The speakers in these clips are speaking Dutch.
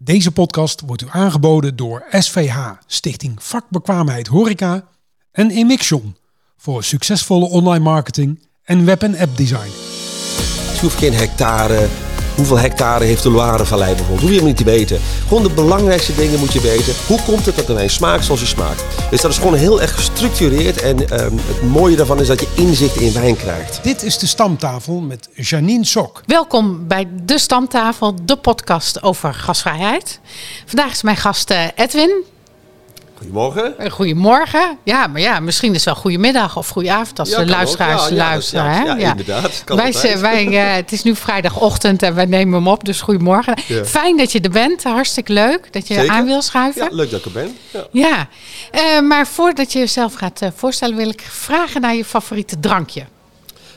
Deze podcast wordt u aangeboden door SVH, Stichting Vakbekwaamheid Horeca en Emixion voor succesvolle online marketing en web- en app design. Je hoeft geen hectare. Hoeveel hectare heeft de Loire-vallei bijvoorbeeld? Hoef je helemaal niet te weten. Gewoon de belangrijkste dingen moet je weten. Hoe komt het dat een wijn smaakt zoals hij smaakt? Dus dat is gewoon heel erg gestructureerd. En ehm, het mooie daarvan is dat je inzicht in wijn krijgt. Dit is de stamtafel met Janine Sok. Welkom bij de Stamtafel, de podcast over gasvrijheid. Vandaag is mijn gast eh, Edwin. Goedemorgen. Eh, Goedemorgen. Ja, maar ja, misschien is het wel goedemiddag of goedenavond als Ja, de kan luisteraars ook. Ja, ja, luisteren. ja, hè? ja, inderdaad. Kan wij, altijd. z- wij, eh, het is nu vrijdagochtend en wij nemen hem op, dus goedemorgen. Ja. Fijn dat je er bent, hartstikke leuk dat je Zeker. aan wil schuiven. Ja, leuk dat ik er ben. Ja. Ja, Eh, maar voordat je jezelf gaat eh, voorstellen, wil ik vragen naar je favoriete drankje.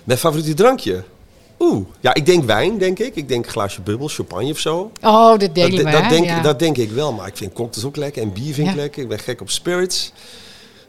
Mijn favoriete drankje? Oeh, ja, ik denk wijn, denk ik. Ik denk glaasje bubbel, champagne of zo. Oh, dat delen we, dat, denk, ja. dat denk ik wel, maar ik vind cocktails ook lekker en bier vind ik Ja. lekker. Ik ben gek op spirits.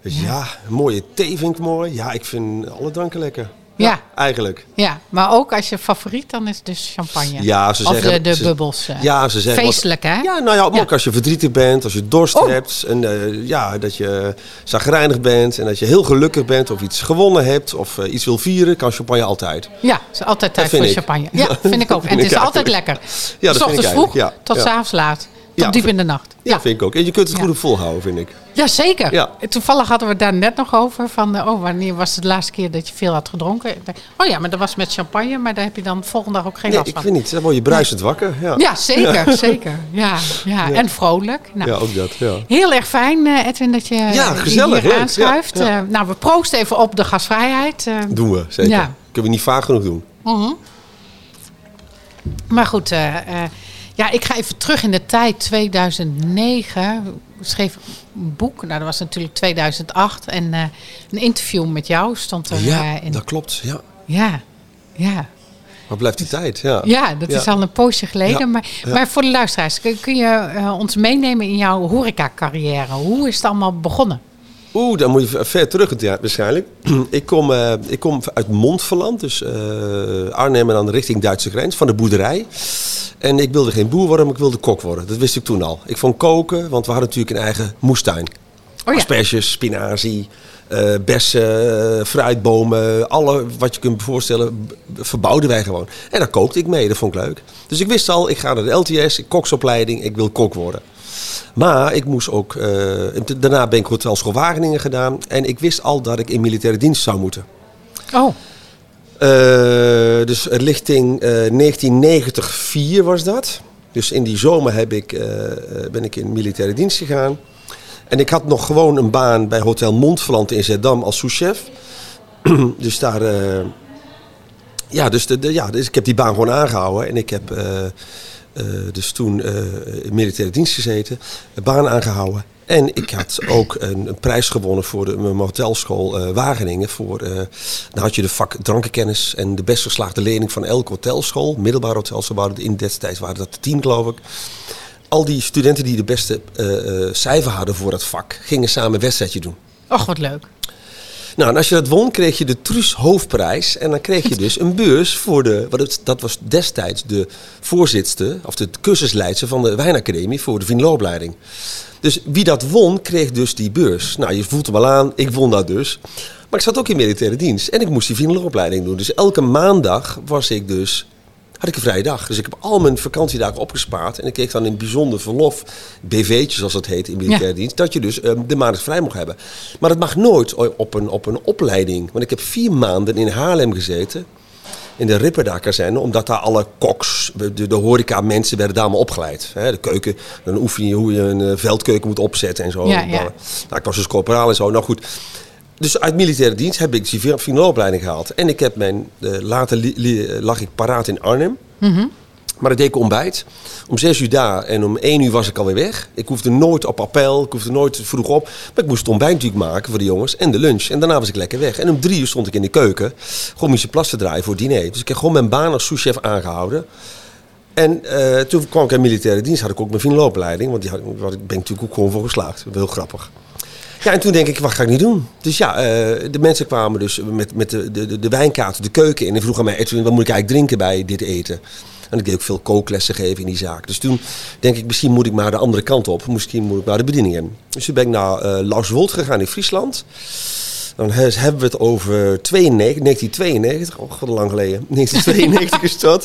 Dus ja, een mooie thee vind ik mooi. Ja, ik vind alle dranken lekker. Ja. Eigenlijk. Ja, maar ook als je favoriet, dan is het dus champagne. Ja, ze of zeggen... de, de ze- bubbels. eh. Ja, ze zeggen... Feestelijk, hè? Ja, nou ja, ook als je verdrietig bent, als je dorst Oh. hebt. En eh, ja, dat je zagrijnig bent en dat je heel gelukkig bent of iets gewonnen hebt of eh, iets wil vieren, kan champagne altijd. Ja, het is altijd tijd voor ik. champagne. Ja, vind ik ook. En het is altijd lekker. Ja, dat S vind ik ochtends vroeg tot s avonds laat. Tot Ja, diep vind- in de nacht. Ja, vind ik ook. En je kunt het Ja. goed op volhouden, vind ik. Ja, zeker. Ja. Toevallig hadden we het daar net nog over. Van, eh, oh, wanneer was het de laatste keer dat je veel had gedronken? Ik Oh ja, maar dat was met champagne. Maar daar heb je dan de volgende dag ook geen Nee, last ik van. weet niet. Dan word je bruisend wakker. Ja, Ja, zeker. zeker. Ja, ja. En vrolijk. Nou, Ja, ook dat. Ja. Heel erg fijn, eh, Edwin, dat je Ja, gezellig, hier aanschuift. Ja, ja. Eh, nou, we proosten even op de gasvrijheid. Doen we, zeker. Ja. Kunnen we niet vaak genoeg doen. Maar goed, eh, eh, ja, ik ga even terug in de tijd. 2009 ik schreef een boek. Nou, dat was natuurlijk 2008. En eh, een interview met jou stond er Ja, eh, in. dat klopt. Ja. Ja, ja. Waar blijft die tijd? Ja, ja, dat is al een poosje geleden. Ja, Maar, ja. maar voor de luisteraars, kun, kun je eh, ons meenemen in jouw horeca-carrière? Hoe is het allemaal begonnen? Oeh, dan moet je ver- terug ja, waarschijnlijk. ik, kom, eh, ik kom uit Montferland, dus eh, Arnhem en dan richting Duitse grens, van de boerderij. En ik wilde geen boer worden, maar ik wilde kok worden. Dat wist ik toen al. Ik vond koken, want we hadden natuurlijk een eigen moestuin. Oh ja. Asperges, spinazie, eh, bessen, fruitbomen, alle wat je kunt voorstellen, verbouwden wij gewoon. En daar kookte ik mee, dat vond ik leuk. Dus ik wist al, ik ga naar de LTS, ik koksopleiding, ik wil kok worden. Maar ik moest ook, eh, daarna ben ik hotelschool Wageningen gedaan en ik wist al dat ik in militaire dienst zou moeten. Oh, Eh, dus richting eh 1994 was dat. Dus in die zomer heb ik, eh, eh, ben ik in militaire dienst gegaan. En ik had nog gewoon een baan bij Hotel Montferland in Zeddam als souschef. dus daar... eh, ja, dus, de, de- ja, dus ik heb die baan gewoon aangehouden. En ik heb eh, eh, dus toen eh, in militaire dienst gezeten. Baan aangehouden. En ik had ook een, een prijs gewonnen voor de, mijn hotelschool eh, Wageningen. Voor, eh, dan had je de vak drankenkennis en de best geslaagde leerling van elke hotelschool. Middelbare hotelschool in destijds waren dat tien geloof ik. Al die studenten die de beste eh, eh, cijfer hadden voor het vak, gingen samen een wedstrijdje doen. och, wat leuk. Nou, en als je dat won, kreeg je de Truus Hoofdprijs. En dan kreeg je dus een beurs voor de. Wat het, dat was destijds de voorzitster, of de cursusleidster van de Wijnacademie voor de vinoloopleiding. Dus wie dat won, kreeg dus die beurs. Nou, je voelt hem al aan, ik won dat dus. Maar ik zat ook in militaire dienst en ik moest die vinoloopleiding doen. Dus elke maandag was ik dus had ik een vrije dag. Dus ik heb al mijn vakantiedagen opgespaard. En ik kreeg dan een bijzonder verlof, BV'tje zoals dat heet in militaire Ja. dienst, dat je dus ehm, de maandag vrij mocht hebben. Maar dat mag nooit op een, op een opleiding. Want ik heb vier maanden in Haarlem gezeten. In de Ripperda-kazerne, omdat daar alle koks, de, de horeca-mensen werden daar allemaal opgeleid. De keuken, dan oefen je hoe je een eh, veldkeuken moet opzetten en zo. Ja, ja. Nou, ik was dus corporaal en zo. Nou goed, dus uit militaire dienst heb ik die finaleopleiding gehaald. En ik heb mijn, eh, later li- li- lag ik paraat in Arnhem. Maar ik deed ik ontbijt. Om zes uur daar en om één uur was ik alweer weg. Ik hoefde nooit op appel, ik hoefde nooit vroeg op. Maar ik moest het ontbijt natuurlijk maken voor de jongens en de lunch. En daarna was ik lekker weg. En om drie uur stond ik in de keuken. Gewoon mijn plas te draaien voor het diner. Dus ik heb gewoon mijn baan als souschef aangehouden. En eh, toen kwam ik in militaire dienst, had ik ook mijn finaloopleiding. Want die had, waar ik ben ik natuurlijk ook gewoon voor geslaagd. Heel grappig. Ja, en toen denk ik, wat ga ik nu doen? Dus ja, eh, de mensen kwamen dus met, met de, de, de wijnkaart de keuken in en vroegen mij, wat moet ik eigenlijk drinken bij dit eten? En ik deed ook veel kooklessen geven in die zaak. Dus toen denk ik, misschien moet ik maar de andere kant op. Misschien moet ik maar de bediening in. Dus toen ben ik naar uh, Lauswold gegaan in Friesland. Dan hebben we het over 92, 1992, oh god, lang geleden. 1992 is dat.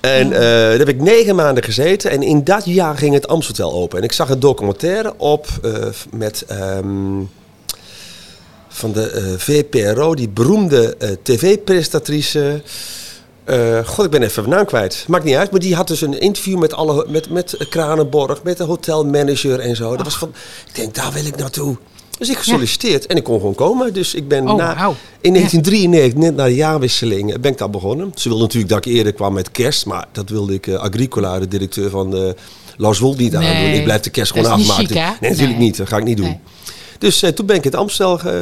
En uh, daar heb ik negen maanden gezeten. En in dat jaar ging het Amstel open. En ik zag een documentaire op uh, met... Um, van de uh, VPRO, die beroemde tv-presentatrice. God, ik ben even mijn naam kwijt. Maakt niet uit. Maar die had dus een interview met, alle, met, met Kranenborg, met de hotelmanager en zo. Dat was van, ik denk, daar wil ik naartoe. Dus ik gesolliciteerd en ik kon gewoon komen. Dus ik ben Oh, na, in 1993, net na de jaarwisseling, ben ik daar begonnen. Ze wilden natuurlijk dat ik eerder kwam met kerst, maar dat wilde ik eh, Agricola, de directeur van uh, Lars Wold, niet Nee, aandoen. Ik blijf de kerst gewoon afmaken. chic, hè? nee, natuurlijk Nee. niet. Dat ga ik niet doen. Nee. Dus eh, toen ben ik in het Amstel eh,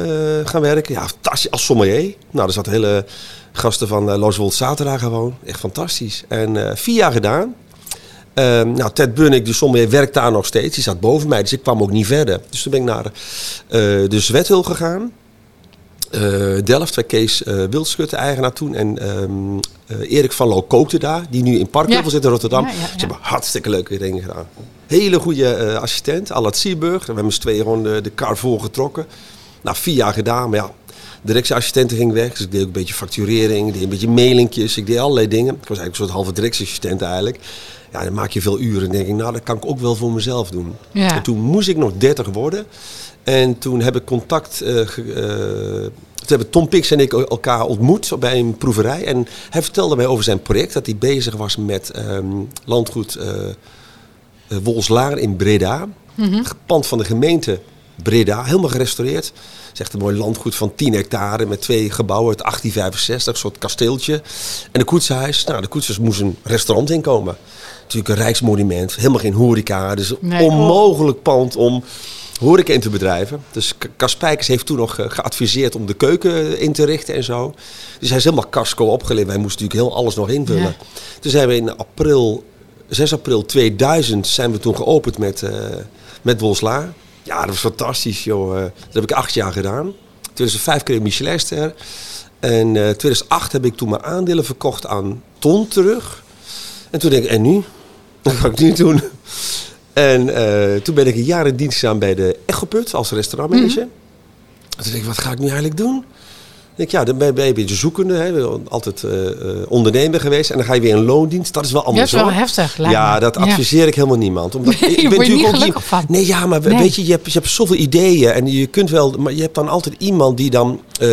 gaan werken. Ja, fantastisch. Als sommelier. Nou, er zat hele gasten van eh Lars Wold zaterdag gewoon. Echt fantastisch. En eh, vier jaar gedaan. Ehm, nou, Ted Bunnik, de sommelier, werkt daar nog steeds. Die zat boven mij, dus ik kwam ook niet verder. Dus toen ben ik naar eh, de Zwethul gegaan. Eh, Delft, waar Kees eh Wildschutte eigenaar toen. En ehm, eh, Erik van Loo kookte daar, die nu in Parkheuvel Ja. zit in Rotterdam. Ja. Ze hebben hartstikke leuke dingen gedaan. Hele goede assistent, Allard Sierburg. We hebben z'n tweeën gewoon de, de kar volgetrokken. Nou, vier jaar gedaan, maar ja, de directieassistente ging weg. Dus ik deed ook een beetje facturering, ik deed een beetje mailingjes. Ik deed allerlei dingen. Ik was eigenlijk een soort halve directieassistent eigenlijk. Ja, dan maak je veel uren. En denk ik, nou, dat kan ik ook wel voor mezelf doen. Ja. En toen moest ik nog 30 worden. En toen heb ik contact. eh, ge- eh, toen hebben Tom Pix en ik elkaar ontmoet bij een proeverij. En hij vertelde mij over zijn project. Dat hij bezig was met ehm, landgoed eh, Wolslaar in Breda. Pand van de gemeente Breda. Helemaal gerestaureerd. Echt een mooi landgoed van 10 hectare. Met twee gebouwen uit 1865. Een soort kasteeltje. En een koetshuis. Nou, de koetshuis moest een restaurant inkomen. Natuurlijk een rijksmonument. Helemaal geen horeca. Dus oh. onmogelijk pand om horeca in te bedrijven. Dus K- Cas Spijkers heeft toen nog eh, geadviseerd om de keuken in te richten en zo. Dus hij is helemaal casco opgeleid. Wij moesten natuurlijk heel alles nog invullen. Ja. Toen zijn we in april, 6 april 2000 zijn we toen geopend met, eh met Wolslaar. Ja, dat was fantastisch, joh. Eh, Dat heb ik acht jaar gedaan. 2005 kreeg ik Michelinster. En eh 2008 heb ik toen mijn aandelen verkocht aan Ton terug. En toen denk ik, en nu? Wat ga ik nu doen? En eh, toen ben ik een jaar in dienst gedaan bij de Echoput als restaurantmanager. En toen denk ik, wat ga ik nu eigenlijk doen? Denk ik, ja, dan ben je een beetje zoekende. Hè. Altijd eh, eh, ondernemer geweest. En dan ga je weer in loondienst. Dat is wel Ja, anders dat is wel hoor. heftig. Ja, me. dat Ja. adviseer ik helemaal niemand. Omdat Nee, ik ben word je niet natuurlijk ook van. Nee, ja, maar Nee. weet je, je hebt, je hebt zoveel ideeën. En je kunt wel, maar je hebt dan altijd iemand die dan eh,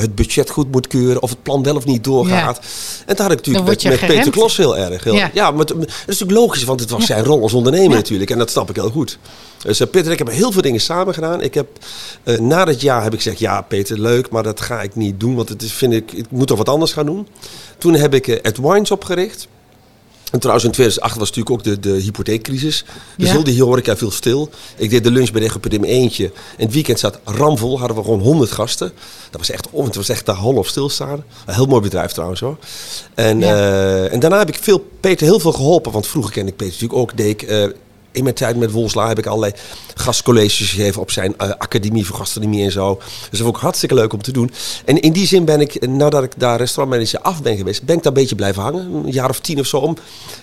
het budget goed moet keuren. Of het plan wel of niet doorgaat. En daar had ik natuurlijk met, Peter. Klos heel erg. Heel, ja, Ja. maar het- dat is natuurlijk logisch, want het was zijn rol als ondernemer natuurlijk. En dat snap ik heel goed. Dus Peter ik hebben heel veel dingen samen gedaan. Ik heb, na dat jaar heb ik gezegd, ja Peter, leuk, maar dat ga ik niet doen. Want het is, vind ik, ik moet toch wat anders gaan doen. Toen heb ik eh, At Wines opgericht. En trouwens, in 2008 was natuurlijk ook de, de hypotheekcrisis. Dus Ja. heel die horeca viel stil. Ik deed de lunch bij de in mijn eentje. En het weekend zat ramvol, hadden we gewoon 100 gasten. Dat was echt, het was echt de hal of stilstaan. Een heel mooi bedrijf trouwens hoor. En, Ja. eh, en daarna heb ik veel, Peter heel veel geholpen. Want vroeger kende ik Peter natuurlijk ook. Deed ik, eh, in mijn tijd met Wolsla heb ik allerlei gastcolleges gegeven op zijn eh, academie voor gastronomie en zo. Dus dat vond ik hartstikke leuk om te doen. En in die zin ben ik, nadat ik daar restaurantmanager af ben geweest, ben ik daar een beetje blijven hangen. Een jaar of tien of zo om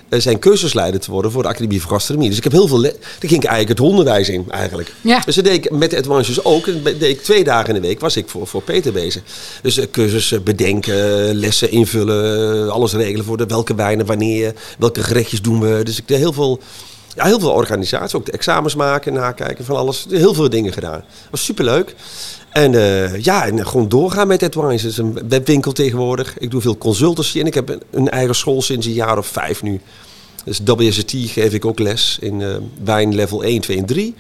eh, zijn cursusleider te worden voor de academie voor gastronomie. Dus ik heb heel veel, daar ging ik eigenlijk het onderwijs in eigenlijk. Ja. Dus dat deed ik met de advances ook. En deed ik twee dagen in de week was ik voor, voor Peter bezig. Dus eh, cursussen bedenken, lessen invullen, eh, alles regelen voor de welke wijnen, wanneer, welke gerechtjes doen we. Dus ik deed heel veel, ja, heel veel organisatie. Ook de examens maken, nakijken van alles. Heel veel dingen gedaan. was superleuk. En eh, ja, en gewoon doorgaan met Advice. Het is een webwinkel tegenwoordig. Ik doe veel consultancy en ik heb een, eigen school sinds een jaar of vijf nu. Dus WSET geef ik ook les in eh, wijn level 1, 2 en 3.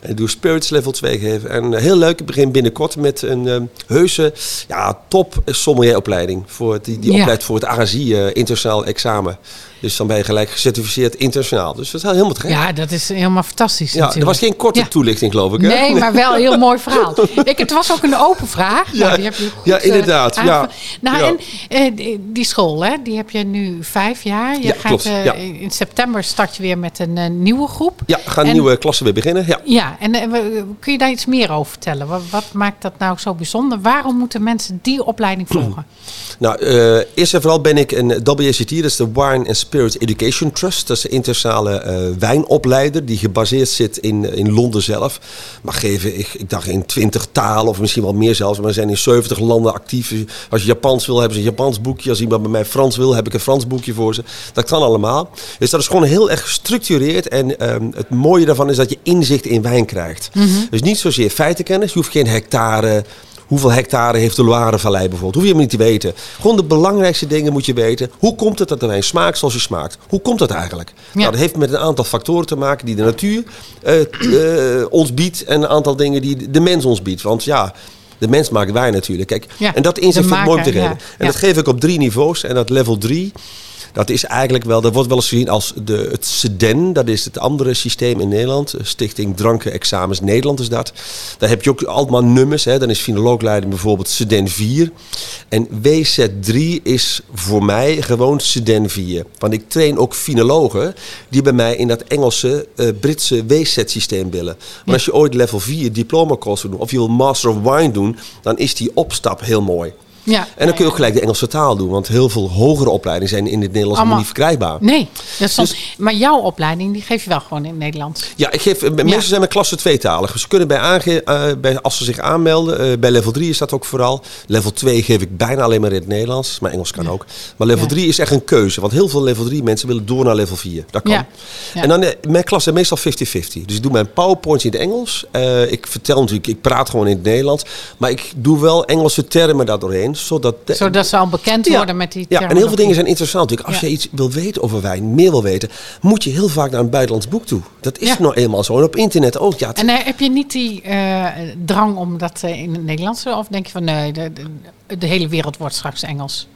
En doe spirits level 2 geven. En heel leuk, ik begin binnenkort met een eh, heuse ja, top sommelieropleiding. Voor die die Ja. opleidt voor het ASI internationaal examen. Dus dan ben je gelijk gecertificeerd internationaal. Dus dat is helemaal te gek. Ja, dat is helemaal fantastisch Ja, er was geen korte Ja. toelichting, geloof ik. Hè? Nee, maar wel een heel mooi verhaal. Ik, het was ook een open vraag. Ja, Nou, die heb je goed, ja, eh, inderdaad, ja. Nou, Ja. en eh, die- school, hè, die heb je nu vijf jaar. Je Ja, gaat, klopt, eh. In september start je weer met een nieuwe groep. Ja, gaan En- nieuwe klasse weer beginnen. Ja. Ja, en kun je daar iets meer over vertellen? Wat, wat maakt dat nou zo bijzonder? Waarom moeten mensen die opleiding volgen? Nou, eerst en vooral ben ik een WSET, dat is de Wine and Education Trust. Dat is de internationale eh, wijnopleider die gebaseerd zit in, in Londen zelf. Mag geven, ik, ik dacht in 20 talen of misschien wel meer zelfs. Maar we zijn in 70 landen actief. Als je Japans wil, hebben ze een Japans boekje. Als iemand bij mij Frans wil, heb ik een Frans boekje voor ze. Dat kan allemaal. Dus dat is gewoon heel erg gestructureerd. En ehm, het mooie daarvan is dat je inzicht in wijn krijgt. Dus niet zozeer feitenkennis. Je hoeft geen hectare... Hoeveel hectare heeft de Loire-vallei bijvoorbeeld? Hoef je helemaal niet te weten. Gewoon de belangrijkste dingen moet je weten. Hoe komt het dat de wijn smaakt zoals hij smaakt? Hoe komt dat eigenlijk? Nou, dat heeft met een aantal factoren te maken die de natuur eh, eh, ons biedt. En een aantal dingen die de mens ons biedt. Want ja, de mens maakt wijn natuurlijk. Kijk, Ja, en dat inzicht vind ik mooi te ja. En dat geef ik op drie niveaus. En dat level 3, dat is eigenlijk wel, dat wordt wel eens gezien als de, het SEDEN. Dat is het andere systeem in Nederland. Stichting Dranken Examens Nederland is dat. Daar heb je ook allemaal nummers. Hè. Dan is finoloogleiding bijvoorbeeld SEDEN 4. En WZ3 is voor mij gewoon SEDEN 4. Want ik train ook finologen die bij mij in dat Engelse, eh, Britse WZ-systeem willen. Maar als je ooit level 4 diploma course wil doen, of je wil Master of Wine doen, dan is die opstap heel mooi. Ja. En dan kun je ook gelijk de Engelse taal doen. Want heel veel hogere opleidingen zijn in het Nederlands Allemaal- niet verkrijgbaar. Nee, dat is soms, Dus- maar jouw opleiding die geef je wel gewoon in het Nederlands. Ja, ik geef, mensen zijn met klasse tweetalig. Ze kunnen bij aange, eh, bij, als ze zich aanmelden, eh, bij level 3 is dat ook vooral. Level 2 geef ik bijna alleen maar in het Nederlands, maar Engels kan ook. Maar level Ja. 3 is echt een keuze. Want heel veel level 3 mensen willen door naar level 4. Dat kan. En dan, eh, mijn klas zijn meestal 50-50. Dus ik doe mijn powerpoints in het Engels. Ik vertel natuurlijk, ik praat gewoon in het Nederlands. Maar ik doe wel Engelse termen daar Zodat de- Zodat ze al bekend worden met die ja, en heel veel dingen zijn interessant. natuurlijk. Als Ja. je iets wil weten over wijn, meer wil weten, moet je heel vaak naar een buitenlands boek toe. Dat is Ja. nou eenmaal zo. En op internet ook. Ja, En eh, heb je niet die eh, drang om dat eh, in het Nederlands te doen? Of denk je van nee, de, de, de hele wereld wordt straks Engels?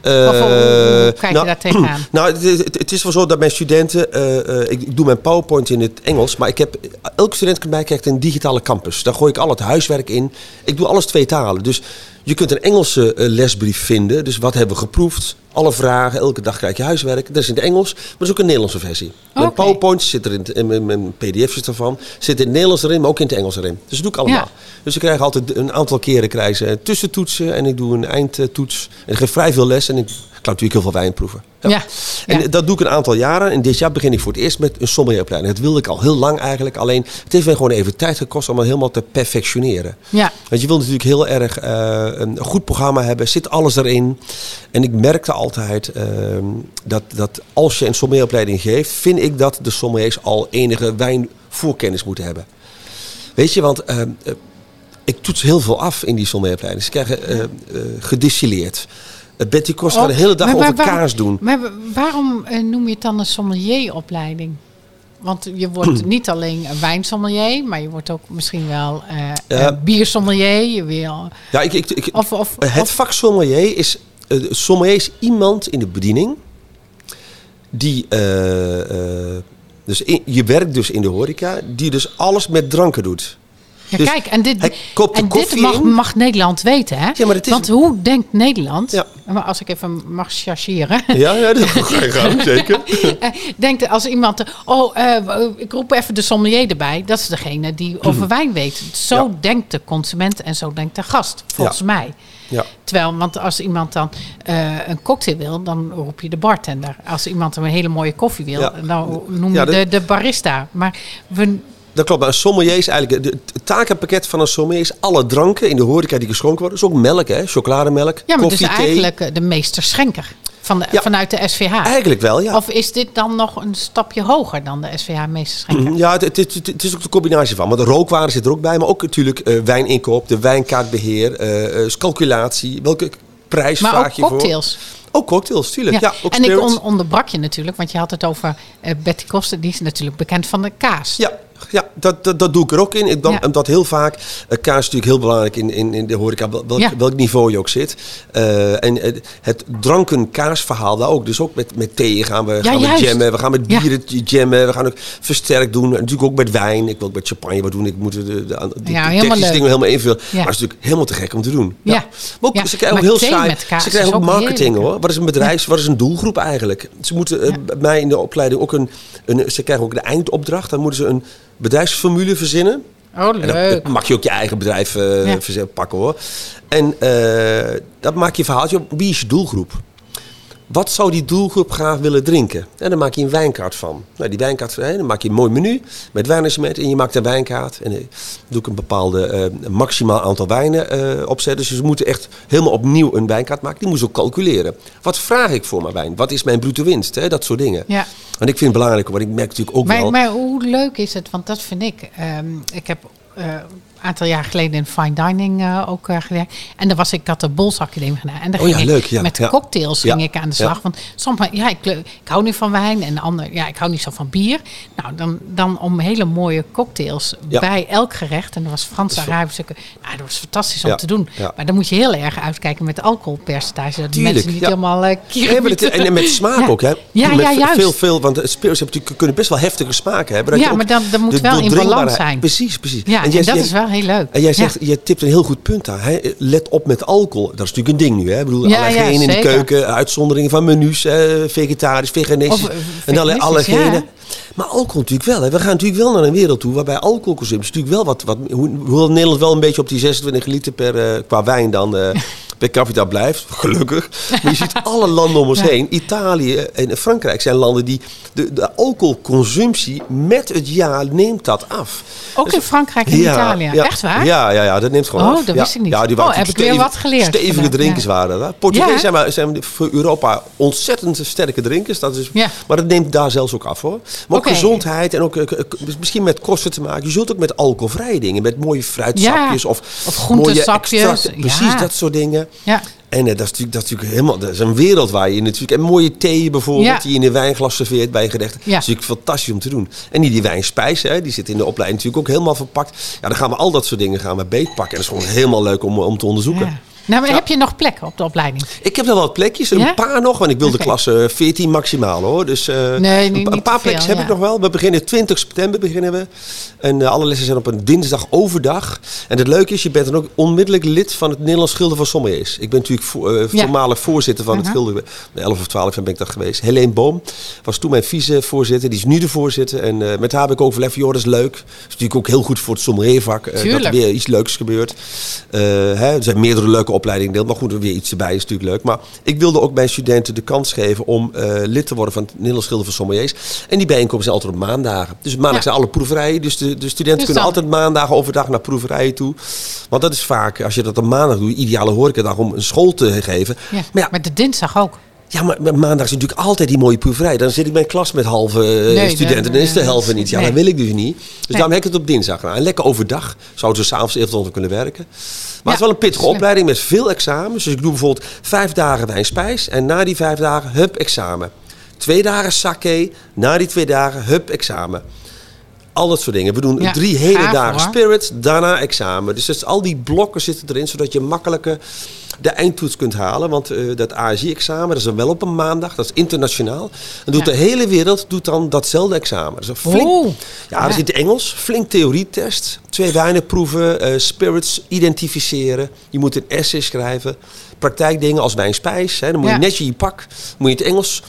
Eh, Of hoe- hoe kijk je nou, daar tegenaan? Nou, het, het- het is wel zo dat mijn studenten, eh, eh, ik, ik doe mijn PowerPoint in het Engels, maar ik heb, elke student bij krijgt een digitale campus. Daar gooi ik al het huiswerk in. Ik doe alles twee talen. Dus je kunt een Engelse eh, lesbrief vinden. Dus wat hebben we geproefd? Alle vragen, elke dag krijg je huiswerk. Dat is in het Engels, maar dat is ook een Nederlandse versie. Mijn. PowerPoint zit er in, in mijn- mijn pdf's ervan, zit in het Nederlands erin, maar ook in het Engels erin. Dus dat doe ik allemaal. Ja. Dus ik krijg altijd een aantal keren krijgen ze tussentoetsen en ik doe een eindtoets. En ik geef vrij veel les en ik kan natuurlijk heel veel wijn proeven. Ja. En Ja. dat doe ik een aantal jaren. En dit jaar begin ik voor het eerst met een sommelieropleiding. Dat wilde ik al heel lang eigenlijk. Alleen het heeft mij gewoon even tijd gekost om het helemaal te perfectioneren. Ja. Want je wil natuurlijk heel erg eh, een goed programma hebben. Zit alles erin. En ik merkte altijd ehm, dat, dat als je een sommelieropleiding geeft... vind ik dat de sommeliers al enige wijnvoorkennis moeten hebben. Weet je, want eh, ik toets heel veel af in die sommelieropleiding. Ze krijgen eh, eh, gedistilleerd. Uh, Betty Kost gaat de hele dag Oh, over waar- kaas doen. Maar wa- waarom eh, noem je het dan een sommelieropleiding? Want je wordt niet alleen een wijnsommelier, maar je wordt ook misschien wel eh Ja. een biersommelier. Je wil, Ja, ik, ik, ik, of, of, het of- vak sommelier is... eh, sommelier is iemand in de bediening... die... eh, eh, dus in- je werkt dus in de horeca... die dus alles met dranken doet. Ja, dus kijk, en dit, en dit mag, mag Nederland weten, hè? Ja, maar het is- Want hoe denkt Nederland, Ja. maar als ik even mag chargeren... Ja, ja dat ga je gaan, zeker. Eh, denkt als iemand, oh, eh, ik roep even de sommelier erbij. Dat is degene die over wijn weet. Zo denkt de consument en zo denkt de gast, volgens mij. Ja. Terwijl, want als iemand dan eh, een cocktail wil, dan roep je de bartender. Als iemand een hele mooie koffie wil, Ja. dan noem je Ja, de, de barista. Maar we, Dat klopt. Maar een sommelier is eigenlijk... de- Het takenpakket van een sommelier is alle dranken in de horeca die geschonken worden. Dus ook melk, hè. Chocolademelk, ja, maar koffie, dus eigenlijk de meester schenker van de, Ja. vanuit de SVH. Eigenlijk wel, ja. Of is dit dan nog een stapje hoger dan de SVH meester schenker? Ja, het, het, het- het is ook de combinatie van. Maar de rookwaren zit er ook bij. Maar ook natuurlijk eh, wijninkoop, de wijnkaartbeheer, eh, eh, calculatie. Welke prijs Maar vraag je voor? cocktails. Ook cocktails, tuurlijk. Ja, ook en ik on- onderbrak je natuurlijk, want je had het over eh, Betty Koster. Die is natuurlijk bekend van de kaas. Ja, ja dat, dat, dat doe ik er ook in. Ik, dan, Ja. Omdat heel vaak, eh, kaas is natuurlijk heel belangrijk in, in, in de horeca, wel- welk, Ja. welk niveau je ook zit. Eh, en eh, het dranken kaasverhaal daar ook. Dus ook met, met thee gaan we, gaan we jammen, we gaan met bieren jammen, we gaan ook versterkt doen. En natuurlijk ook met wijn. Ik wil ook met champagne wat doen. Ik moet de, de, de, technische dingen helemaal invullen. Maar het is natuurlijk helemaal te gek om te doen. Ja. Maar ook, ze krijgen ook heel saai. Ze krijgen ook marketing heerlijk. hoor. Wat is een bedrijf, wat is een doelgroep eigenlijk? Ze moeten bij mij in de opleiding ook een, een... Ze krijgen ook de eindopdracht. Dan moeten ze een bedrijfsformule verzinnen. Oh, En leuk. dan mag je ook je eigen bedrijf Ja. verzinnen, pakken hoor. En eh dat maak je verhaaltje op. Wie is je doelgroep? Wat zou die doelgroep graag willen drinken? En dan maak je een wijnkaart van. Nou, die wijnkaart, hè, dan maak je een mooi menu met wijnarrangement. En je maakt een wijnkaart. En dan doe ik een bepaalde eh, maximaal aantal wijnen eh, opzetten. Dus ze moeten echt helemaal opnieuw een wijnkaart maken. Die moeten ze ook calculeren. Wat vraag ik voor mijn wijn? Wat is mijn bruto winst? Hè? Dat soort dingen. Ja. En ik vind het belangrijk, want ik merk natuurlijk ook Maar, wel... maar hoe leuk is het? Want dat vind ik. ehm, ik heb eh, aantal jaar geleden in fine dining eh, ook eh, gewerkt. En dan was ik, had de Bols Academie gedaan. En dan Oh ging ja, leuk, ja, met ja. cocktails ging ik aan de slag. Want soms, ja, ik, ik hou niet van wijn. En de ander, ja, ik hou niet zo van bier. Nou, dan, dan om hele mooie cocktails bij elk gerecht. En dat was Frans Dat is Arabische. Nou, dat was fantastisch om te doen. Maar dan moet je heel erg uitkijken met de alcoholpercentage. Dat Tuurlijk, mensen niet helemaal uh, Nee, maar het- en, met smaak ook, hè? Ja, met ja, juist. Veel, veel, want spirits hebben natuurlijk, kunnen best wel heftige smaken hebben. dat Ja, maar dan- dan moet de wel in balans zijn. Precies, precies. Ja, en, jij- dat is wel heel leuk. En jij zegt, je tipt een heel goed punt aan. Hè? Let op met alcohol. Dat is natuurlijk een ding nu. Hè? Ik bedoel, allergenen in de keuken, uitzonderingen van menus, vegetarisch, veganistisch. Of, eh, en veganistisch, allergenen. Maar alcohol natuurlijk wel. Hè? We gaan natuurlijk wel naar een wereld toe waarbij alcoholconsumptie natuurlijk wel wat... wat hoe, hoewel Nederland wel een beetje op die 26 liter per, eh, qua wijn dan... eh, per capita blijft, gelukkig. Maar je ziet alle landen om ons Ja. heen. Italië en Frankrijk zijn landen die... De, de alcoholconsumptie met het jaar neemt dat af. Ook in Frankrijk en Italië. Echt waar? Ja, ja, ja, dat neemt gewoon Oh, af. dat ja. wist ik niet. Ja, die Oh, waren heb ik weer wat geleerd Stevige vandaag, drinkers ja. waren dat. Portugees Ja. zijn, maar, zijn voor Europa ontzettend sterke drinkers. Dat is, Ja. Maar dat neemt daar zelfs ook af hoor. Maar ook gezondheid en ook eh, k- misschien met kosten te maken. Je zult ook met alcoholvrije dingen, met mooie fruitsapjes Ja. of, mooie extracten. Precies, Ja. dat soort dingen. Ja. En eh, dat, is natuurlijk, dat is natuurlijk helemaal, dat is een wereld waar je natuurlijk, en mooie thee bijvoorbeeld, Ja. die je in een wijnglas serveert bij je gerechten. Ja. Dat is natuurlijk fantastisch om te doen. En die, die wijnspijs, hè, die zit in de opleiding natuurlijk ook helemaal verpakt. Ja, dan gaan we al dat soort dingen gaan we beetpakken. En dat is gewoon helemaal leuk om, om te onderzoeken. Nou, maar Ja. heb je nog plekken op de opleiding? Ik heb wel wat plekjes, een Ja? paar nog, want ik wil de klasse 14 maximaal hoor. Dus eh, Nee, een, paar plekjes veel, heb ik nog wel. We beginnen 20 september beginnen we. En eh, alle lessen zijn op een dinsdag overdag. En het leuke is, je bent dan ook onmiddellijk lid van het Nederlands Schilder van Sommeliers. Ik ben natuurlijk vo- eh, voormalig voorzitter van het. Schilder. 11 of 12 jaar ben ik dat geweest. Helene Boom was toen mijn vicevoorzitter. Die is nu de voorzitter. En met haar heb ik overlegd joh, dat is leuk. Dat is natuurlijk ook heel goed voor het sommeliervak. dat er weer iets leuks gebeurt. Hè, er zijn meerdere leuke opleidingen deel. Maar goed, er weer iets erbij is natuurlijk leuk. Maar ik wilde ook mijn studenten de kans geven om eh, lid te worden van het Nederlands Schilder van Sommeliers. En die bijeenkomsten zijn altijd op maandagen. Dus maandag Ja. zijn alle proeverijen. Dus de, de studenten Dus kunnen altijd maandagen overdag naar proeverijen toe. Want dat is vaak, als je dat op maandag doet, ideale horecadag om een school te geven. Ja. Maar ja, Maar de dinsdag ook. Ja, maar maandag is natuurlijk altijd die mooie proeverij. Dan zit ik bij een klas met halve eh, Nee, studenten. dan, Dan is de helft niet. Ja, nee. dat wil ik dus niet. Dus Nee. daarom heb ik het op dinsdag gedaan. En lekker overdag. Zouden ze s'avonds eventueel nog kunnen werken. Maar het is wel een pittige slim. opleiding met veel examens. Dus ik doe bijvoorbeeld vijf dagen wijnspijs. En na die vijf dagen, hup, examen. Twee dagen sake. Na die twee dagen, hup, examen. Al dat soort dingen. We doen Ja, drie hele gaaf, dagen hoor. spirits, daarna examen. Dus, dus al die blokken zitten erin, zodat je makkelijker de eindtoets kunt halen. Want eh, dat ASI-examen, dat is dan wel op een maandag, dat is internationaal. En doet Ja. de hele wereld doet dan datzelfde examen. Dat is een flink, Oeh. ja, dat zit in Engels, flink theorietest. Twee wijnen proeven, eh, spirits identificeren. Je moet een essay schrijven. Praktijkdingen als wijnspijs. Hè. Dan moet je netjes je pak, moet je het Engels.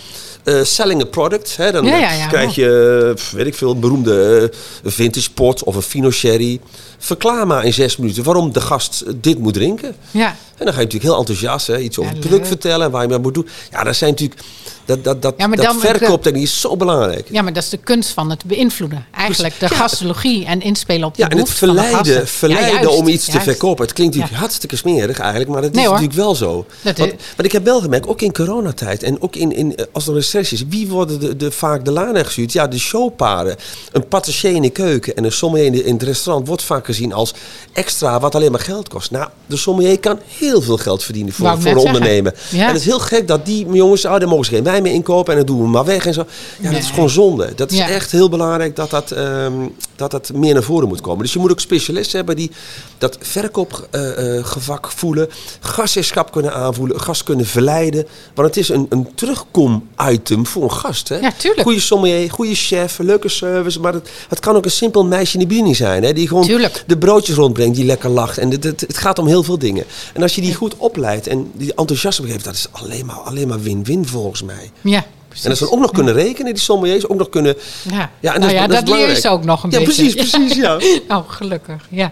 Eh, selling a product. Hè. Dan Ja, ja, ja. krijg je, weet ik veel, een beroemde eh, vintage pot of een fino sherry. Verklaar maar in zes minuten waarom de gast dit moet drinken. Ja. En dan ga je natuurlijk heel enthousiast hè, iets over het product vertellen en waar je mee moet doen. Ja, dat zijn natuurlijk. Dat, dat, dat, Ja, dat verkooptechniek is zo belangrijk. ja, maar dat is de kunst van het beïnvloeden. Eigenlijk de Ja. gastologie en inspelen op de Ja, en het verleiden, verleiden Ja, juist, om iets te verkopen. Het klinkt natuurlijk hartstikke smerig eigenlijk, maar dat Nee, is hoor. natuurlijk wel zo. Dat want, is- want ik heb wel gemerkt, ook in coronatijd en ook in, in, eh, als er recessie is, wie worden de, de, vaak de laan gestuurd? Ja, de showparen. Een patissier in de keuken en een sommelier in, de- in het restaurant wordt vaak gezien als extra wat alleen maar geld kost. Nou, de sommelier kan heel veel geld verdienen voor, voor een ondernemer. Ja. En het is heel gek dat die jongens, oh, daar mogen ze geen wijn meer inkopen en dan doen we maar weg en zo. Ja, dat is gewoon zonde. Dat is Ja. echt heel belangrijk dat dat, ehm, dat dat meer naar voren moet komen. Dus je moet ook specialisten hebben die dat verkoopgevak voelen, gastheerschap kunnen aanvoelen, gast kunnen verleiden. Want het is een, een terugkom-item voor een gast. Hè? Ja, tuurlijk. Goede sommelier, goede chef, leuke service. Maar het, het kan ook een simpel meisje in de bediening zijn. Hè? Die gewoon Tuurlijk. De broodjes rondbrengt, die lekker lacht. En het, het, het gaat om heel veel dingen. En als je die goed opleidt en die enthousiasme geeft, dat is alleen maar alleen maar win-win volgens mij. Ja. precies. En dat ze ook nog kunnen rekenen, die sommeliers. Ook nog kunnen... Ja, Ja, en nou dat is- ja, dat dat, is leer je ze ook nog een Ja, beetje. precies, precies, ja. Oh, gelukkig, ja.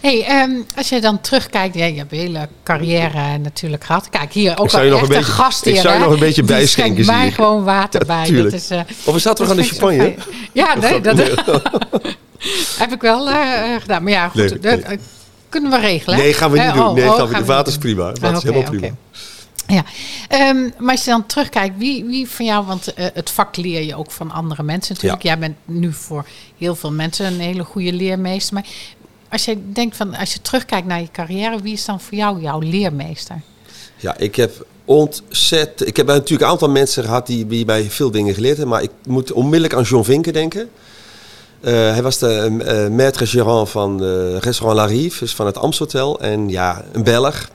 Hey, ehm, als je dan terugkijkt, ja, je hebt een hele carrière natuurlijk gehad. Kijk, hier ook Ik al echt een een beetje- gast ik hier, zou je hè? nog een beetje bijschenken, mij gewoon water Ja, bij. Dat is, eh, Of we zaten dat nog aan de ik champagne. Ja, nee, dat heb ik wel eh, eh, gedaan. Maar ja, goed, Nee, dat nee. eh, kunnen we regelen. Nee, gaan we niet doen. oh, Nee, oh, gaan we Water is prima. Water is Ah, helemaal prima. Ja, Ehm, maar als je dan terugkijkt, wie, wie van jou, want het vak leer je ook van andere mensen natuurlijk. Ja. Jij bent nu voor heel veel mensen een hele goede leermeester. Maar als je denkt van, als je terugkijkt naar je carrière, wie is dan voor jou jouw leermeester? Ja, ik heb ontzettend... Ik heb natuurlijk een aantal mensen gehad die, die mij veel dingen geleerd hebben. Maar ik moet onmiddellijk aan John Vinken denken. Eh, hij was de eh, maître gérant van eh, restaurant La Rive, dus van het Amstelhotel. En ja, een Belg.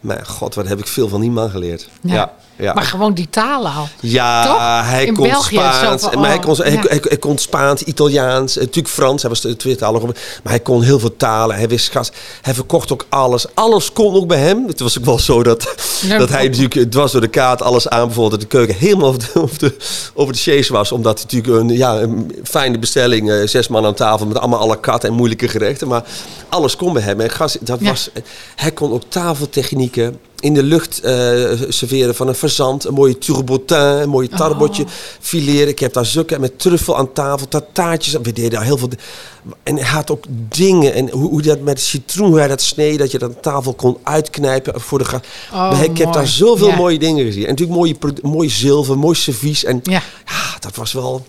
Maar god, wat heb ik veel van die man geleerd. Ja. Ja, ja. Maar gewoon die talen al. Ja, Toch? hij In kon België Spaans. van, maar hij, oh, kon, hij, ja. hij, hij kon Spaans, Italiaans, eh, natuurlijk Frans. Hij was de tweetalig. Maar hij kon heel veel talen. Hij wist gas. Hij verkocht ook alles. Alles kon ook bij hem. Het was ook wel zo dat, dat hij natuurlijk eh, dwars door de kaart alles aanbevoelde. Dat de keuken helemaal over de, over de, over de chaise was. Omdat hij natuurlijk een, ja, een fijne bestelling. eh, zes man aan tafel met allemaal à la carte en moeilijke gerechten. Maar alles kon bij hem. En gas, dat Ja. was, hij kon ook tafeltechnieken in de lucht eh, serveren van een fazant. Een mooie turbotin, een mooie tarbotje. Fileren. Ik heb daar zukken met truffel aan tafel. Tataartjes. We deden daar heel veel. En hij had ook dingen. En hoe, hoe dat met citroen, hoe hij dat sneed. Dat je dat aan tafel kon uitknijpen voor de. Oh, ik heb daar zoveel mooie dingen gezien. En natuurlijk mooie, pro- mooi zilver, mooi servies. En Ja. ja, dat was wel...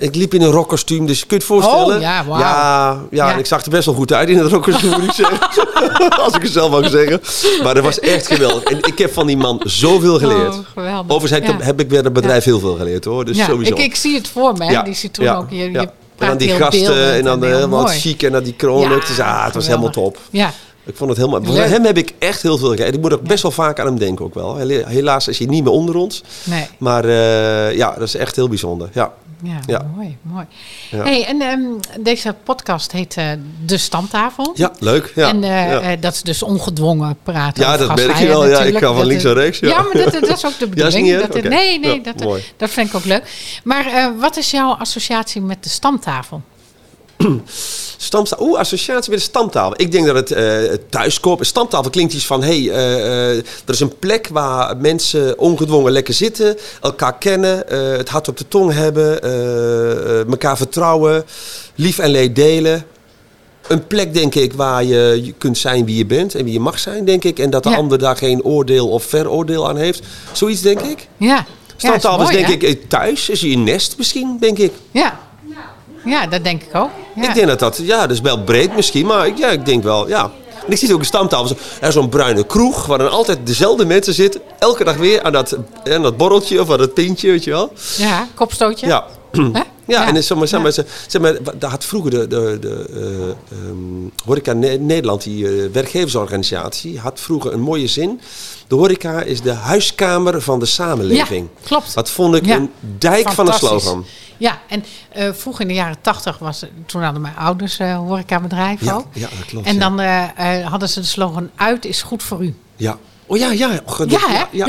Ik liep in een rockkostuum, dus je kunt je voorstellen. Oh, ja, wauw. ja, ja, Ja. en ik zag er best wel goed uit in het rockkostuum, moet ik zeggen. Als ik het zelf mag zeggen. Maar dat was echt geweldig. En ik heb van die man zoveel geleerd. Oh, geweldig. Overigens heb, ik- Ja. heb ik weer het bedrijf heel veel geleerd hoor. Dus ja, sowieso. ik, ik zie het voor me, hè, Ja, die citroen ja, ook. Je, je. En dan die gasten en dan helemaal chic en dan die kronen. Ja, ah, het was helemaal top. Ja, Ik vond het helemaal... Van hem heb ik echt heel veel geleerd. Ik moet ook best wel vaak aan hem denken ook wel. Helaas is hij niet meer onder ons. nee. Maar eh, ja, dat is echt heel bijzonder. Ja. Ja, Ja. mooi, mooi. Ja. Hey, en ehm, deze podcast heet eh, De Stamtafel. Ja, leuk. Ja, en eh, eh, dat is dus ongedwongen praten. Ja, dat merk je wel. Ja, ik ga van links naar rechts, ja. Maar dat, dat is ook de bedoeling. niet dat. Nee, nee, dat, dat vind ik ook leuk. Maar wat is jouw associatie met de stamtafel? Stamtafel. Oeh, associatie met de stamtafel. Ik denk dat het eh thuiskoop. Stamtafel klinkt iets van: hé, hey, eh, er is een plek waar mensen ongedwongen lekker zitten, elkaar kennen, het hart op de tong hebben, elkaar vertrouwen, lief en leed delen. Een plek, denk ik, waar je, kunt zijn wie je bent en wie je mag zijn, denk ik. En dat de Ja. ander daar geen oordeel of veroordeel aan heeft. Zoiets, denk ik. Ja, Stamtafel ja, is, mooi, denk hè? ik, thuis. Is je nest misschien, denk ik. Ja. Ja, dat denk ik ook. Ja. Ik denk dat dat, ja, dat is wel breed misschien, maar ik, ja, ik denk wel, ja. En ik zie het ook een stamtafel, zo- er zo'n bruine kroeg, waar dan altijd dezelfde mensen zitten. Elke dag weer aan dat, aan dat borreltje of aan dat pintje, weet je wel. Ja, kopstootje. Ja. Ja, en zeg maar, zeg maar, zeg maar, daar had vroeger de, de, de eh, ehm, Horeca Ne- Nederland, die eh, werkgeversorganisatie, had vroeger een mooie zin. De horeca is de huiskamer van de samenleving. Ja, klopt. Dat vond ik Ja. een dijk van een slogan. Ja, en eh, vroeger in de jaren tachtig was, toen hadden mijn ouders eh horecabedrijf Ja, ook. ja, dat klopt. En dan hadden ze de slogan uit is goed voor u. Ja. Oh ja, ja. Oh, Ja, hè? Ja,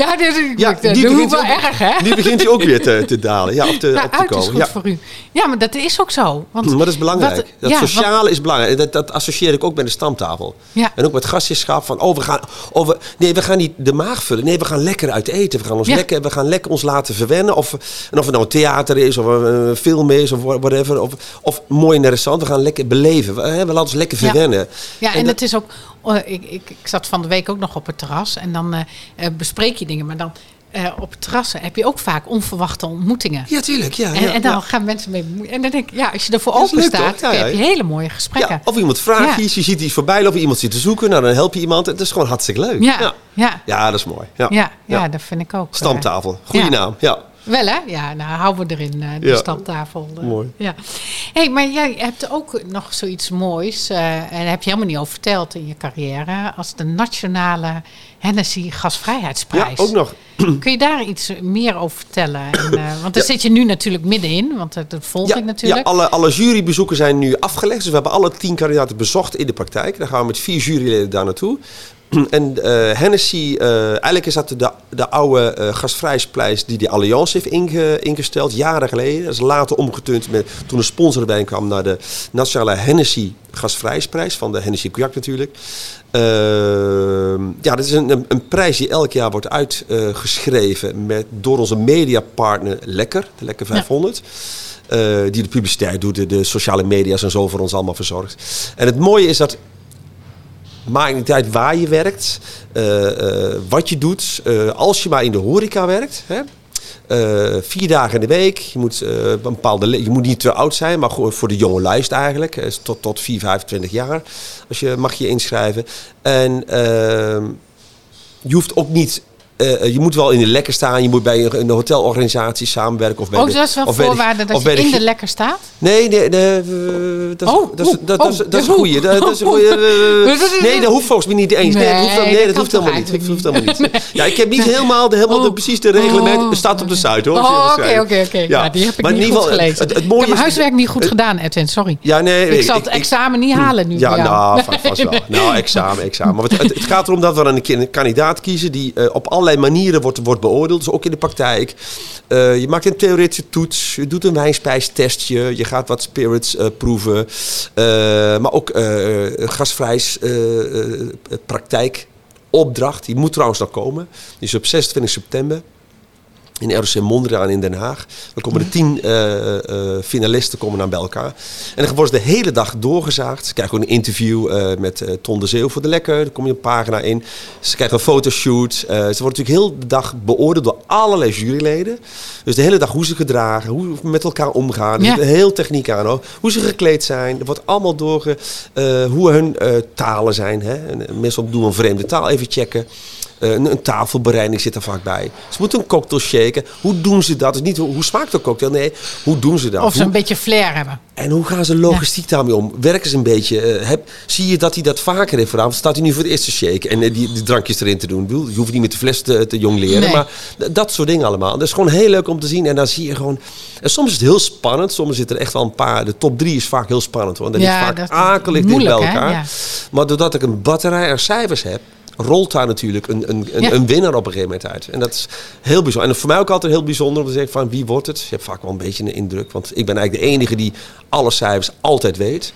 Ja, doe begint wel erg, hè? Die begint hij ook weer te, te dalen. Ja, op te, Nou, op te uit is komen. goed Ja. voor u. Ja, maar dat is ook zo. Want Maar dat is belangrijk. wat- dat ja, sociale is belangrijk. En Dat, dat associeer ik ook met de stamtafel. Ja. En ook met gastjeschap. Van, oh, we gaan, oh, we, nee, we gaan niet de maag vullen. Nee, we gaan lekker uit eten. We gaan, ons Ja. lekker, we gaan lekker ons laten verwennen. Of, en of het nou een theater is, of een, film is, of whatever. Of, of mooi in een restaurant. We gaan lekker beleven. We, hè, we laten ons lekker Ja. verwennen. Ja, en, dat- het is ook. Oh, ik, ik, ik zat van de week ook nog op het terras en dan eh, eh, bespreek je dingen, maar dan eh, op het terras heb je ook vaak onverwachte ontmoetingen. Ja, tuurlijk. Ja, En, ja, en dan ja. gaan mensen mee. En dan denk ik, ja, als je ervoor open staat? Ja, heb je hele mooie gesprekken. Of iemand vraagt iets, je ziet iets voorbij lopen, iemand zit te zoeken, nou dan help je iemand. Het is gewoon hartstikke leuk. ja, ja. ja, dat is mooi. Ja, ja, dat vind ik ook. Stamtafel, goede naam. Ja. Wel hè? Ja, nou houden we erin, eh, de Ja. stamtafel. eh. Mooi. Ja. hey, maar jij hebt ook nog zoiets moois, eh, en daar heb je helemaal niet over verteld in je carrière, als de Nationale Hennessy Gasvrijheidsprijs. ja, ook nog. Kun je daar iets meer over vertellen? En, want daar zit je nu natuurlijk middenin, want dat, dat volg Ja, ik natuurlijk. ja alle, alle jurybezoeken zijn nu afgelegd. Dus we hebben alle tien kandidaten bezocht in de praktijk. Dan gaan we met vier juryleden daar naartoe. En eh, Hennessy, eh, eigenlijk is dat de de oude gasvrijsprijs die de Allianz heeft inge- ingesteld, jaren geleden. Dat is later omgeturnd met, toen een sponsor erbij kwam naar de Nationale Hennessy gasvrijsprijs van de Hennessy Cognac natuurlijk. Ehm, ja, dat is een, een, prijs die elk jaar wordt uitgeschreven met, door onze mediapartner Lekker, de Lekker 500. eh, die de publiciteit doet, de, de sociale media's en zo voor ons allemaal verzorgt. En het mooie is dat maakt niet uit waar je werkt, eh, eh, wat je doet. eh, als je maar in de horeca werkt, hè, vier dagen in de week. Je moet, een bepaalde, je moet niet te oud zijn, maar voor de jonge lijst eigenlijk. Tot, tot 4, 25 jaar als je, mag je inschrijven. En ehm, je hoeft ook niet... eh, je moet wel in de lekker staan. Je moet bij een, een hotelorganisatie samenwerken. Of bij Oh, de- dat is wel voorwaarde dat je in de lekker staat? Nee, nee, nee, eh, dat, is- Oh, dat, is- oeh, dat, dat, is- oh, dat is ja, een goeie. Dat, dat is een goeie, eh, nee, dat hoeft volgens mij niet eens. Nee, dat hoeft, Nee, dat helemaal niet. Dat hoeft helemaal niet. Ja, ik heb niet helemaal, de, helemaal de, Oh. precies de reglement. Oh. Het staat op de site hoor. Oh, oké, oké, oké. Ja. Die heb ik Maar niet goed gelezen. het- het ik heb mijn is- huiswerk niet goed gedaan, Edwin, sorry. Ja, nee. ik zal het examen niet halen nu Ja, nou, va- vast wel. Nou, examen, examen. Maar het, gaat erom dat we een kandidaat kiezen die eh, op allerlei manieren wordt, wordt beoordeeld. Dus ook in de praktijk. Eh, je maakt een theoretische toets, je doet een wijnspijstestje, je gaat wat spirits eh, proeven. Eh, maar ook gasvrijs praktijkopdracht. Die moet trouwens nog komen. Die is op 26 september. In ROC Mondriaan in Den Haag. Dan komen de tien eh, eh, finalisten komen dan bij elkaar. En dan worden ze de hele dag doorgezaagd. Ze krijgen ook een interview eh, met Ton de Zeeuw voor de Lekker. Daar kom je een pagina in. Ze krijgen een fotoshoot. Ze worden natuurlijk heel de dag beoordeeld door allerlei juryleden. Dus de hele dag hoe ze gedragen, hoe ze met elkaar omgaan. Ja. heel techniek aan. Hoor. Hoe ze gekleed zijn. Er wordt allemaal doorge... hoe hun talen zijn. Hè. En, meestal doen we een vreemde taal even checken. Eh, een, een tafelbereiding zit er vaak bij. Ze moeten een cocktail shaken. Hoe doen ze dat? Dus niet hoe, hoe smaakt de cocktail? Nee, hoe doen ze dat? Of ze Hoe- een beetje flair hebben. en hoe gaan ze logistiek daarmee om? Werken ze een beetje? eh, heb, zie je dat hij dat vaker heeft gedaan? Staat hij nu voor het eerst te shaken en eh, die, die drankjes erin te doen? Je hoeft niet met de fles te, te jong leren. Nee. Maar dat soort dingen allemaal. Dat is gewoon heel leuk om te zien. En dan zie je gewoon... En soms is het heel spannend. Soms zitten er echt wel een paar... De top drie is vaak heel spannend. hoor. Dan Ja, ligt vaak is akelig dicht bij elkaar. Ja. Maar doordat ik een batterij aan cijfers heb... rolt daar natuurlijk een, een, een, Ja. een winnaar op een gegeven moment uit. En dat is heel bijzonder. En voor mij ook altijd heel bijzonder om te zeggen van wie wordt het? Je hebt vaak wel een beetje een indruk. Want ik ben eigenlijk de enige die alle cijfers altijd weet.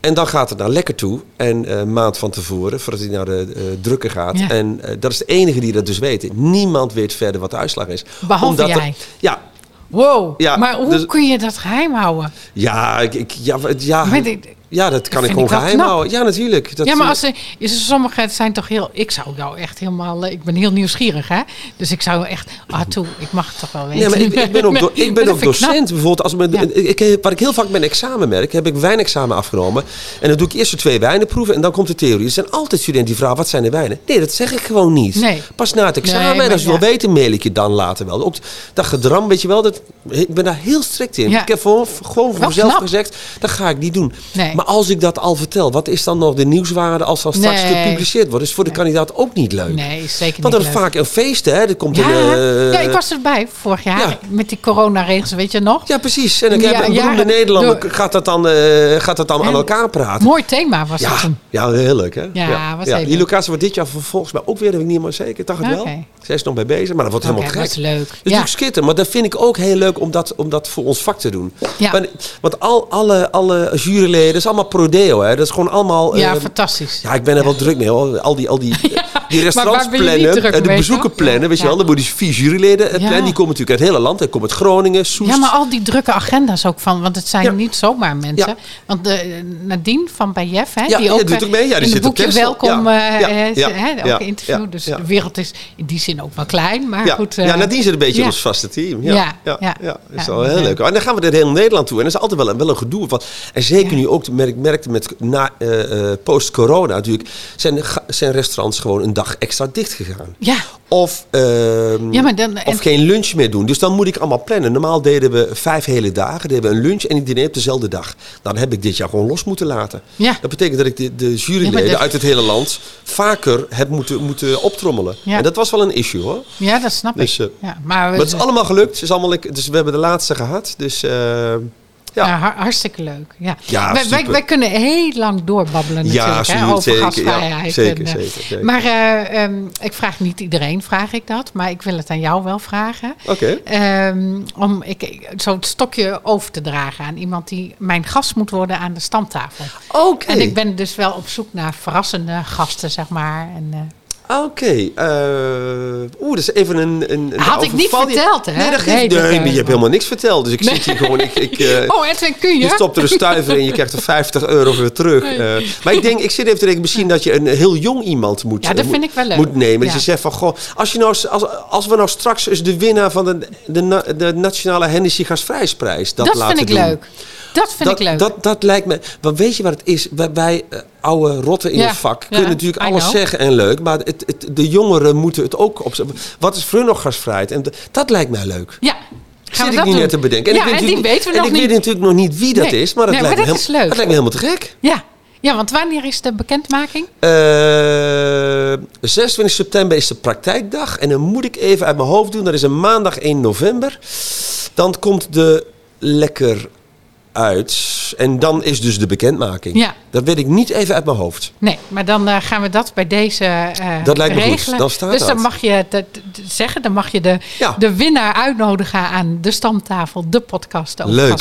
En dan gaat het naar lekker toe. En eh, een maand van tevoren, voordat hij naar de eh, drukker gaat. Ja. En eh, dat is de enige die dat dus weet. Niemand weet verder wat de uitslag is. Behalve er- jij. ja, Wow, Ja, maar hoe dus- kun je dat geheim houden? ja, ik, ik- ja, ja, Maar dit- ja, dat kan ik vind gewoon ik wel geheim knap. houden. Ja, natuurlijk. Dat, ja, maar eh, als ze, is- sommigen zijn toch heel... Ik zou jou echt helemaal... eh, Ik ben heel nieuwsgierig, hè? Dus ik zou echt... Ah, toe, ik mag het toch wel weten. Nee, maar ik, ik ben ook, do- ik ben ook knap. docent. Bijvoorbeeld, als mijn, Ja. ik, ik, wat ik heel vaak een examen merk, heb ik wijnexamen afgenomen. En dan doe ik eerst de twee wijnenproeven en dan komt de theorie. Er zijn altijd studenten die vragen, wat zijn de wijnen? Nee, dat zeg ik gewoon niet. Nee. Pas na het examen, Nee, en als je wil ja. weten, mail ik je dan later wel. Ook dat gedram, weet je wel, dat, ik ben daar heel strikt in. Ja. Ik heb gewoon, gewoon voor Wel mezelf knap. gezegd, dat ga ik niet doen. Nee. Maar als ik dat al vertel, wat is dan nog de nieuwswaarde als dat straks Nee. gepubliceerd wordt? is voor de kandidaat ook niet leuk. Nee, zeker Want niet er is leuk. vaak een feest, hè. Er komt Ja, een... eh, ja, ik was erbij vorig jaar ja. met die coronaregels, weet je nog? Ja, precies. En ik heb een beroemde Nederlander door- gaat dat dan, eh, gaat dat dan aan elkaar praten. Mooi thema was Ja, ja, heel leuk hè? Ja, was heel Die locatie wordt dit jaar volgens mij ook weer, dat ik niet helemaal zeker. Ik dacht het wel. Zij is nog mee bezig, maar dat wordt helemaal dat gek. is leuk. Dat is Ja. natuurlijk schitterend, maar dat vind ik ook heel leuk om dat, om dat voor ons vak te doen. Ja. Want, want al, alle, alle juryleden, dat is allemaal prodeo hè. Dat is gewoon allemaal... Ja, eh, fantastisch. ja, ik ben er wel druk mee hoor. Al die, al die, die restaurants plannen, en de mee, bezoeken plannen, weet je wel. Dan moeten die vier juryleden eh, plannen. Die komen natuurlijk uit het hele land. Die komen uit Groningen, Soest. Ja, maar al die drukke agenda's ook van, want het zijn niet zomaar mensen. Want de, Nadine van Jeff, hè, Ja, die ja, ook doet eh, ook mee. Ja, die in zit op boekje welkom, eh, eh, ook interview. dus de wereld is in die zin ook wel klein, maar Ja, goed. eh, ja, Nadine zit een beetje in ons vaste team. Ja, Ja, ja, dat is wel heel leuk. En dan gaan we door heel Nederland toe. En dat is altijd wel een, wel een gedoe. Van, en zeker nu ook, merk, merkte met na, eh, eh, post-corona natuurlijk, zijn, de zijn restaurants gewoon een dag extra dicht gegaan. Ja, Of, ehm, Ja, maar dan- of en- geen lunch meer doen. Dus dan moet ik allemaal plannen. Normaal deden we vijf hele dagen. Deden we een lunch en een diner op dezelfde dag. Dan heb ik dit jaar gewoon los moeten laten. Ja. Dat betekent dat ik de, de juryleden dat- uit het hele land vaker heb moeten, moeten optrommelen. Ja. En dat was wel een issue hoor. ja, dat snap Dus, ik. eh, Ja, maar, Maar het is allemaal gelukt. Het is allemaal, dus we hebben de laatste gehad. Dus eh, Ja. Ja, har- hartstikke leuk. Ja. Ja, wij, wij, kunnen heel lang doorbabbelen Ja, natuurlijk hè, absoluut, over zeker, ja. gastvrijheid. Zeker, en, eh, zeker, zeker. Maar eh, ehm, ik vraag niet iedereen, vraag ik dat. Maar ik wil het aan jou wel vragen. Oké. Ehm, om ik, ik- zo'n stokje over te dragen aan iemand die mijn gast moet worden aan de stamtafel. Oké. En ik ben dus wel op zoek naar verrassende gasten, zeg maar. En, eh, Oké. eh, Oeh, dat is even een... een, een Had ik niet verteld, hè? Nee, dat Nee, geeft, dat, nee, maar je hebt helemaal niks verteld. Dus ik zit hier gewoon... Ik, ik, eh, Oh, Edwin, kun je? Je stopt er een stuiver in, je krijgt er 50 euro weer terug. Eh, maar ik denk, ik zit even te denken, misschien dat je een heel jong iemand moet, Ja, dat vind moet- ik wel leuk. moet nemen. Ja. Dus je zegt van, goh, als, je nou, als, als we nou straks eens de winnaar van de, de, de Nationale Hennessy Gasvrijsprijs dat, Dat laten vind ik doen. leuk. Dat vind dat, ik leuk. Dat, dat lijkt me. Want weet je wat het is? Wij, wij oude rotten in Ja, het vak ja, kunnen natuurlijk I alles know. zeggen en leuk. Maar het, het, de jongeren moeten het ook op. Wat is voor hun nog gasvrijheid? En dat lijkt mij leuk. ja. Gaan Zit we ik dat niet doen? net te bedenken. ja, ik weet en die weten we en nog ik niet. weet natuurlijk nog niet wie dat Nee. is. Maar dat, Nee, maar lijkt, me dat helemaal- dat lijkt me helemaal te gek. Ja. ja, want wanneer is de bekendmaking? Eh 26 september is de praktijkdag. En dan moet ik even uit mijn hoofd doen. Dat is een maandag 1 november. Dan komt de lekker uit. En dan is dus de bekendmaking. Ja. Dat weet ik niet even uit mijn hoofd. Nee, maar dan eh, gaan we dat bij deze eh Dat lijkt me goed. regelen. Dan staat dus dan mag je dat, zeggen, dan mag je de, Ja. de winnaar uitnodigen aan de stamtafel, de podcast over Leuk.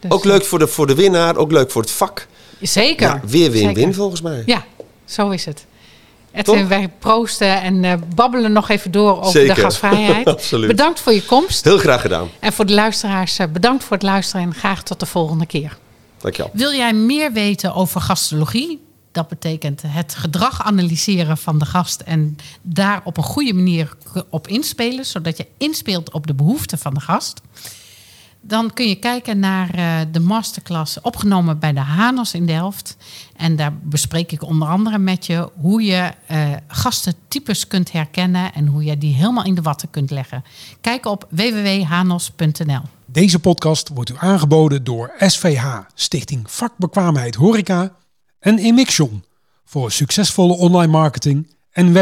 Dus, Ook leuk voor de, voor de winnaar. Ook leuk voor het vak. eh, Zeker. Ja, weer win-win volgens mij. Ja, zo is het. Edwin, wij proosten en eh, babbelen nog even door over Zeker. de gasvrijheid. Absoluut. Bedankt voor je komst. Heel graag gedaan. En voor de luisteraars, eh, bedankt voor het luisteren en graag tot de volgende keer. Dankjewel. Wil jij meer weten over gastologie? Dat betekent het gedrag analyseren van de gast en daar op een goede manier op inspelen, zodat je inspeelt op de behoeften van de gast. Dan kun je kijken naar eh, de masterclass opgenomen bij de Hanos in Delft. En daar bespreek ik onder andere met je hoe je eh, gastentypes kunt herkennen en hoe je die helemaal in de watten kunt leggen. Kijk op www.hanos.nl. Deze podcast wordt u aangeboden door SVH, Stichting Vakbekwaamheid Horeca en Emixion voor succesvolle online marketing en web